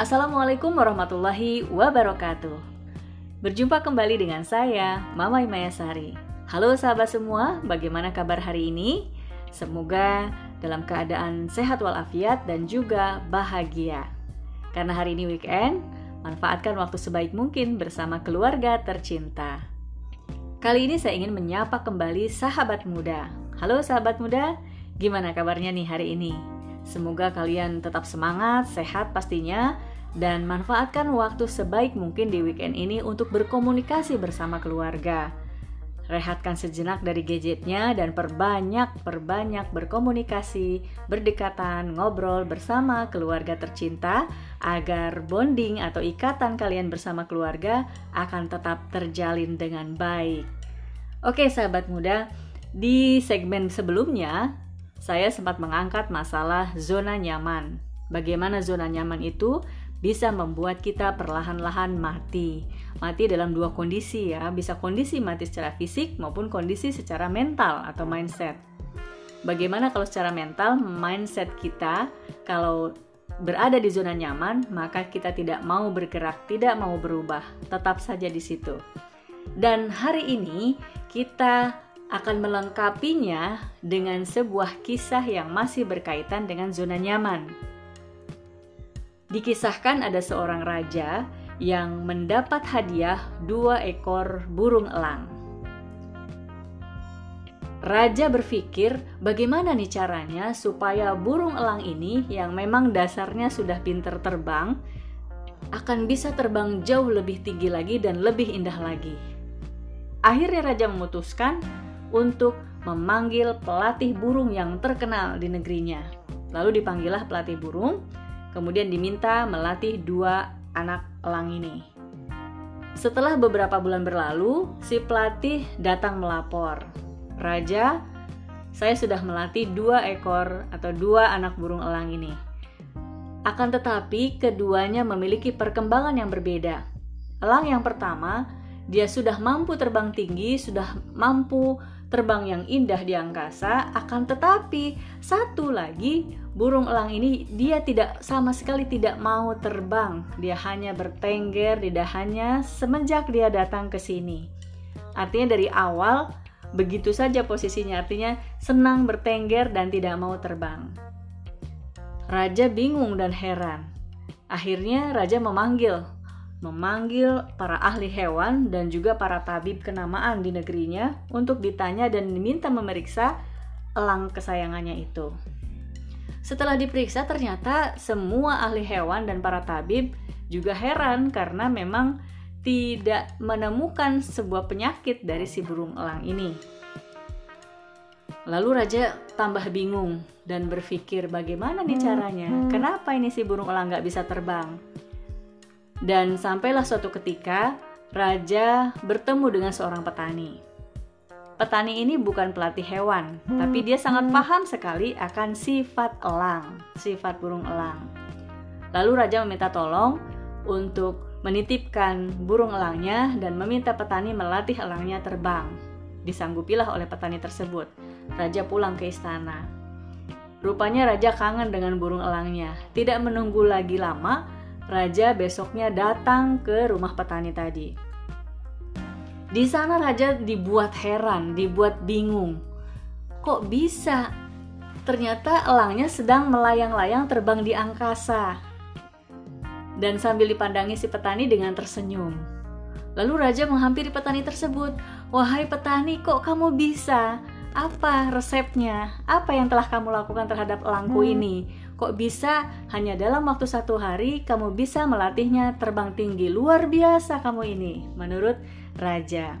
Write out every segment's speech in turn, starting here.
Assalamualaikum warahmatullahi wabarakatuh. Berjumpa kembali dengan saya, Mama Imayasari. Halo sahabat semua, bagaimana kabar hari ini? Semoga dalam keadaan sehat walafiat dan juga bahagia. Karena hari ini weekend, manfaatkan waktu sebaik mungkin bersama keluarga tercinta. Kali ini saya ingin menyapa kembali sahabat muda. Halo sahabat muda, gimana kabarnya nih hari ini? Semoga kalian tetap semangat, sehat pastinya, dan manfaatkan waktu sebaik mungkin di weekend ini untuk berkomunikasi bersama keluarga. Rehatkan sejenak dari gadgetnya dan perbanyak-perbanyak berkomunikasi, berdekatan, ngobrol bersama keluarga tercinta agar bonding atau ikatan kalian bersama keluarga akan tetap terjalin dengan baik. Oke, sahabat muda, di segmen sebelumnya saya sempat mengangkat masalah zona nyaman. Bagaimana zona nyaman itu bisa membuat kita perlahan-lahan mati. Mati dalam dua kondisi ya, bisa kondisi mati secara fisik maupun kondisi secara mental atau mindset. Bagaimana kalau secara mental mindset kita kalau berada di zona nyaman, maka kita tidak mau bergerak, tidak mau berubah, tetap saja di situ. Dan hari ini kita akan melengkapinya dengan sebuah kisah yang masih berkaitan dengan zona nyaman. Dikisahkan ada seorang raja yang mendapat hadiah dua ekor burung elang. Raja berpikir bagaimana nih caranya supaya burung elang ini yang memang dasarnya sudah pinter terbang akan bisa terbang jauh lebih tinggi lagi dan lebih indah lagi. Akhirnya raja memutuskan untuk memanggil pelatih burung yang terkenal di negerinya. Lalu dipanggillah pelatih burung kemudian diminta melatih dua anak elang ini. Setelah beberapa bulan berlalu, si pelatih datang melapor. Raja, saya sudah melatih dua ekor atau dua anak burung elang ini. Akan tetapi, keduanya memiliki perkembangan yang berbeda. Elang yang pertama, dia sudah mampu terbang tinggi, sudah mampu terbang yang indah di angkasa, akan tetapi satu lagi burung elang ini dia tidak sama sekali tidak mau terbang. Dia hanya bertengger di dahannya semenjak dia datang ke sini. Artinya dari awal begitu saja posisinya, artinya senang bertengger dan tidak mau terbang. Raja bingung dan heran. Akhirnya raja memanggil memanggil para ahli hewan dan juga para tabib kenamaan di negerinya untuk ditanya dan diminta memeriksa elang kesayangannya itu. Setelah diperiksa ternyata semua ahli hewan dan para tabib juga heran karena memang tidak menemukan sebuah penyakit dari si burung elang ini. Lalu raja tambah bingung dan berpikir bagaimana nih caranya? Kenapa ini si burung elang nggak bisa terbang? Dan sampailah suatu ketika raja bertemu dengan seorang petani. Petani ini bukan pelatih hewan, tapi dia sangat paham sekali akan sifat elang, sifat burung elang. Lalu raja meminta tolong untuk menitipkan burung elangnya dan meminta petani melatih elangnya terbang. Disanggupilah oleh petani tersebut. Raja pulang ke istana. Rupanya raja kangen dengan burung elangnya. Tidak menunggu lagi lama, raja besoknya datang ke rumah petani tadi. Di sana raja dibuat heran, dibuat bingung. Kok bisa? Ternyata elangnya sedang melayang-layang terbang di angkasa. Dan sambil dipandangi si petani dengan tersenyum. Lalu raja menghampiri petani tersebut. "Wahai petani, kok kamu bisa? Apa resepnya? Apa yang telah kamu lakukan terhadap elangku hmm. ini? Kok bisa hanya dalam waktu satu hari kamu bisa melatihnya terbang tinggi? Luar biasa kamu ini, menurut raja.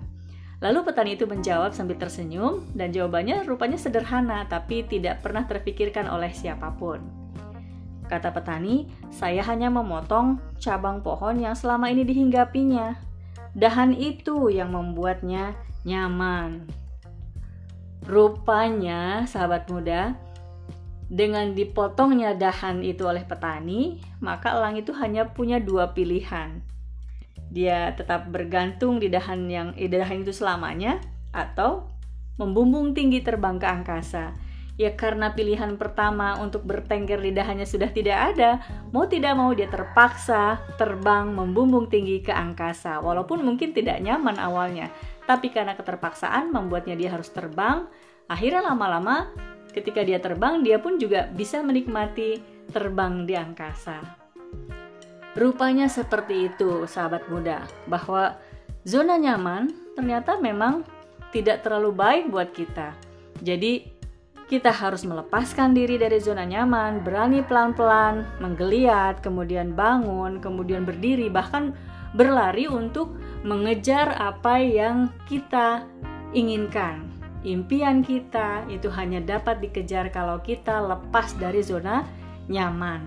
Lalu petani itu menjawab sambil tersenyum dan jawabannya rupanya sederhana tapi tidak pernah terpikirkan oleh siapa pun. Kata petani, saya hanya memotong cabang pohon yang selama ini dihinggapinya. Dahan itu yang membuatnya nyaman. Rupanya, sahabat muda, dengan dipotongnya dahan itu oleh petani, maka elang itu hanya punya dua pilihan. Dia tetap bergantung di dahan yang eh, dahan itu selamanya atau membumbung tinggi terbang ke angkasa. Ya karena pilihan pertama untuk bertengger di dahannya sudah tidak ada, mau tidak mau dia terpaksa terbang membumbung tinggi ke angkasa. Walaupun mungkin tidak nyaman awalnya, tapi karena keterpaksaan membuatnya dia harus terbang, akhirnya lama-lama ketika dia terbang dia pun juga bisa menikmati terbang di angkasa. Rupanya seperti itu, sahabat muda, bahwa zona nyaman ternyata memang tidak terlalu baik buat kita. Jadi, kita harus melepaskan diri dari zona nyaman, berani pelan-pelan menggeliat, kemudian bangun, kemudian berdiri, bahkan berlari untuk mengejar apa yang kita inginkan. Impian kita itu hanya dapat dikejar kalau kita lepas dari zona nyaman.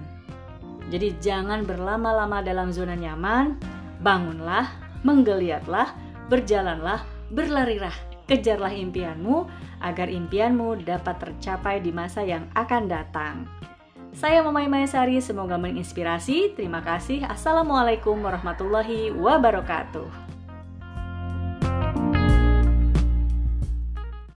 Jadi jangan berlama-lama dalam zona nyaman, bangunlah, menggeliatlah, berjalanlah, berlarilah, kejarlah impianmu agar impianmu dapat tercapai di masa yang akan datang. Saya Mamai Maesari, semoga menginspirasi. Terima kasih. Assalamualaikum warahmatullahi wabarakatuh.